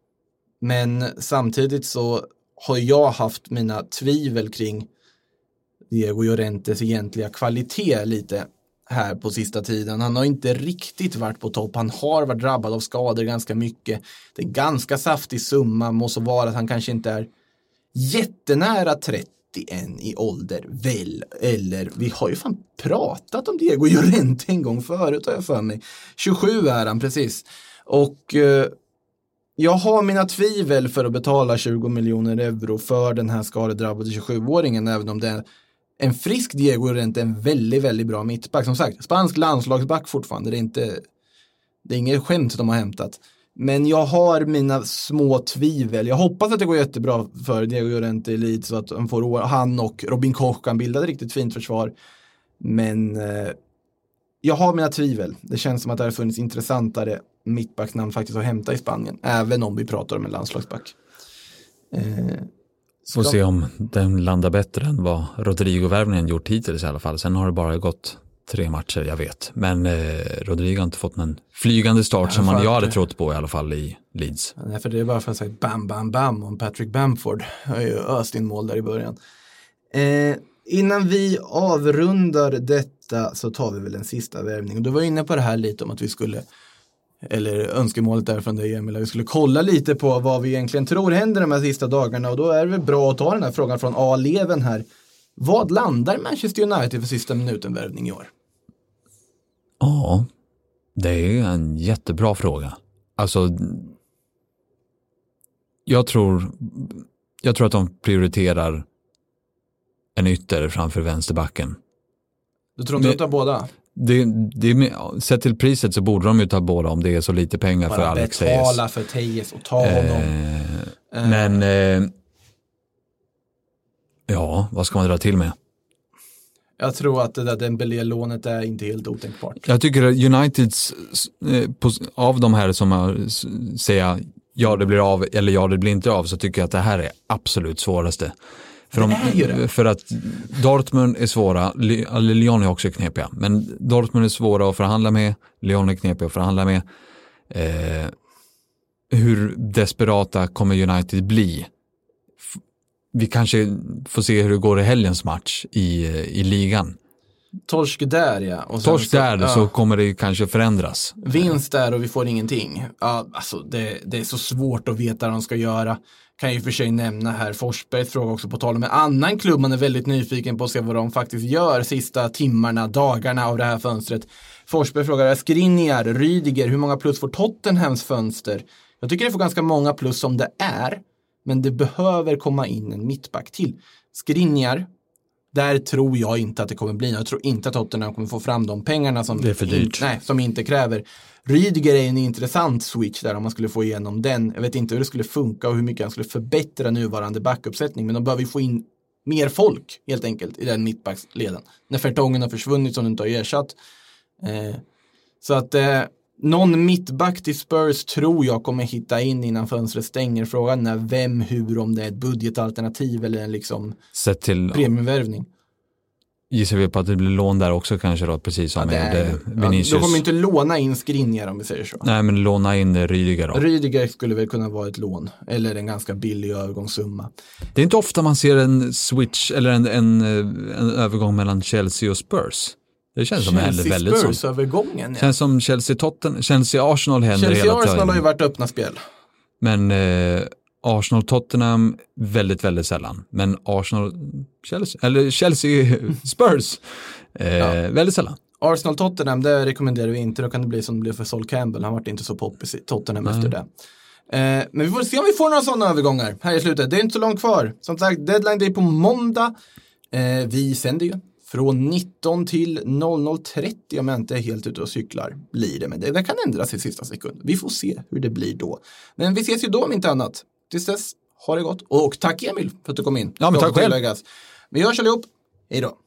Men samtidigt så har jag haft mina tvivel kring Diego Llorentes egentliga kvalitet lite här på sista tiden. Han har inte riktigt varit på topp. Han har varit drabbad av skador ganska mycket. Det är en ganska saftig summa, må så vara att han kanske inte är jättenära 30 än i ålder, väl? Eller, vi har ju fan pratat om Diego Llorente en gång förut har jag för mig. 27 är han precis. Och eh, jag har mina tvivel för att betala 20 miljoner euro för den här skadedrabbade 27-åringen, även om det är en frisk Diego Llorente, en väldigt, väldigt bra mittback. Som sagt, spansk landslagsback fortfarande, det är inte, det är inget skämt de har hämtat. Men jag har mina små tvivel. Jag hoppas att det går jättebra för Diego Llorente i Leeds så att han, får, han och Robin Koch kan bilda ett riktigt fint försvar. Men eh, jag har mina tvivel. Det känns som att det har funnits intressantare mittbacksnamn faktiskt att hämta i Spanien. Även om vi pratar om en landslagsback. Eh, Får se om den landar bättre än vad Rodrigo-värvningen gjort hittills i alla fall. Sen har det bara gått tre matcher, jag vet. Men eh, Rodrigo har inte fått någon flygande start som man, jag hade trott på i alla fall i Leeds. Nej, för det är bara för att säga bam, bam, bam om Patrick Bamford. Jag har ju öst in mål där i början. Eh, innan vi avrundar detta så tar vi väl en sista värvning. Du var inne på det här lite om att vi skulle, eller önskemålet där från dig Emil, att vi skulle kolla lite på vad vi egentligen tror händer de här sista dagarna. Och då är det väl bra att ta den här frågan från A-leven här. Vad landar Manchester United för sista minuten-värvning i år? Ja, det är en jättebra fråga. Alltså, jag tror, jag tror att de prioriterar en ytter framför vänsterbacken. Du tror inte att du tar båda? Det, det, sett till priset så borde de ju ta båda om det är så lite pengar för Bara Alex Tejes. betala för Tejes och ta honom. Eh, men eh, ja, vad ska man dra till med? Jag tror att det där Dembélé-lånet är inte helt otänkbart. Jag tycker att Uniteds, eh, av de här som har s- säga ja det blir av eller ja det blir inte av så tycker jag att det här är absolut svåraste. För, ju det. för att Dortmund är svåra, Lyon är också knepiga, men Dortmund är svåra att förhandla med, Lyon är knepiga att förhandla med. Eh, hur desperata kommer United bli? Vi kanske får se hur det går i helgens match i, eh, i ligan. Torsk där ja. Och Torsk så- där ja. så kommer det kanske förändras. Vinst där och vi får ingenting. Ja, alltså det, det är så svårt att veta vad de ska göra. Kan ju för sig nämna här, Forsbergs fråga också på tal om en annan klubb man är väldigt nyfiken på att se vad de faktiskt gör sista timmarna, dagarna av det här fönstret. Forsberg frågar, Skriniar, Rydiger, hur många plus får Tottenhams fönster? Jag tycker det får ganska många plus som det är, men det behöver komma in en mittback till. Skriniar, där tror jag inte att det kommer bli. Jag tror inte att Tottenham kommer få fram de pengarna som, dyrt. nej, som inte kräver. Rydiger är en intressant switch där om man skulle få igenom den. Jag vet inte hur det skulle funka och hur mycket han skulle förbättra nuvarande backuppsättning. Men de behöver ju få in mer folk helt enkelt i den mittbacksleden. När Fertongen har försvunnit som du inte har ersatt. Eh, så att eh, någon mittback till Spurs tror jag kommer hitta in innan fönstret stänger. Frågan är vem, hur, om det är ett budgetalternativ eller en liksom Sett till, premiumvärvning. gissar vi på att det blir lån där också kanske då, precis som Ja, med eh, ja, Vinicius. de kommer inte låna in Skriniar om vi säger så. Nej, men låna in Rydiger då. Rydiger skulle väl kunna vara ett lån eller en ganska billig övergångssumma. Det är inte ofta man ser en switch eller en, en, eh, en övergång mellan Chelsea och Spurs. Det känns som väldigt, väldigt som. Spurs-övergången. Ja. Känns som Chelsea Totten, Chelsea Arsenal händer hela Chelsea tiden. Arsenal har ju varit öppna spel. Men eh, Arsenal Tottenham väldigt, väldigt sällan. Men Arsenal Chelsea, eller Chelsea Spurs eh, väldigt sällan. Arsenal Tottenham, det rekommenderar vi inte. Då kan det bli som det blev för Sol Campbell. Han vart inte så poppis i Tottenham efter det. Eh, men vi får se om vi får några sådana övergångar här i slutet. Det är inte så långt kvar. Som sagt, deadline day på måndag. Eh, vi sänder ju från 19 till 00.30 om jag inte är helt ute och cyklar. Blir det, men det, det kan ändras i sista sekund. Vi får se hur det blir då. Men vi ses ju då om inte annat. Tills dess, ha det gott. Och tack Emil för att du kom in. Ja, men tack själv. Vi hörs allihop. Hej då.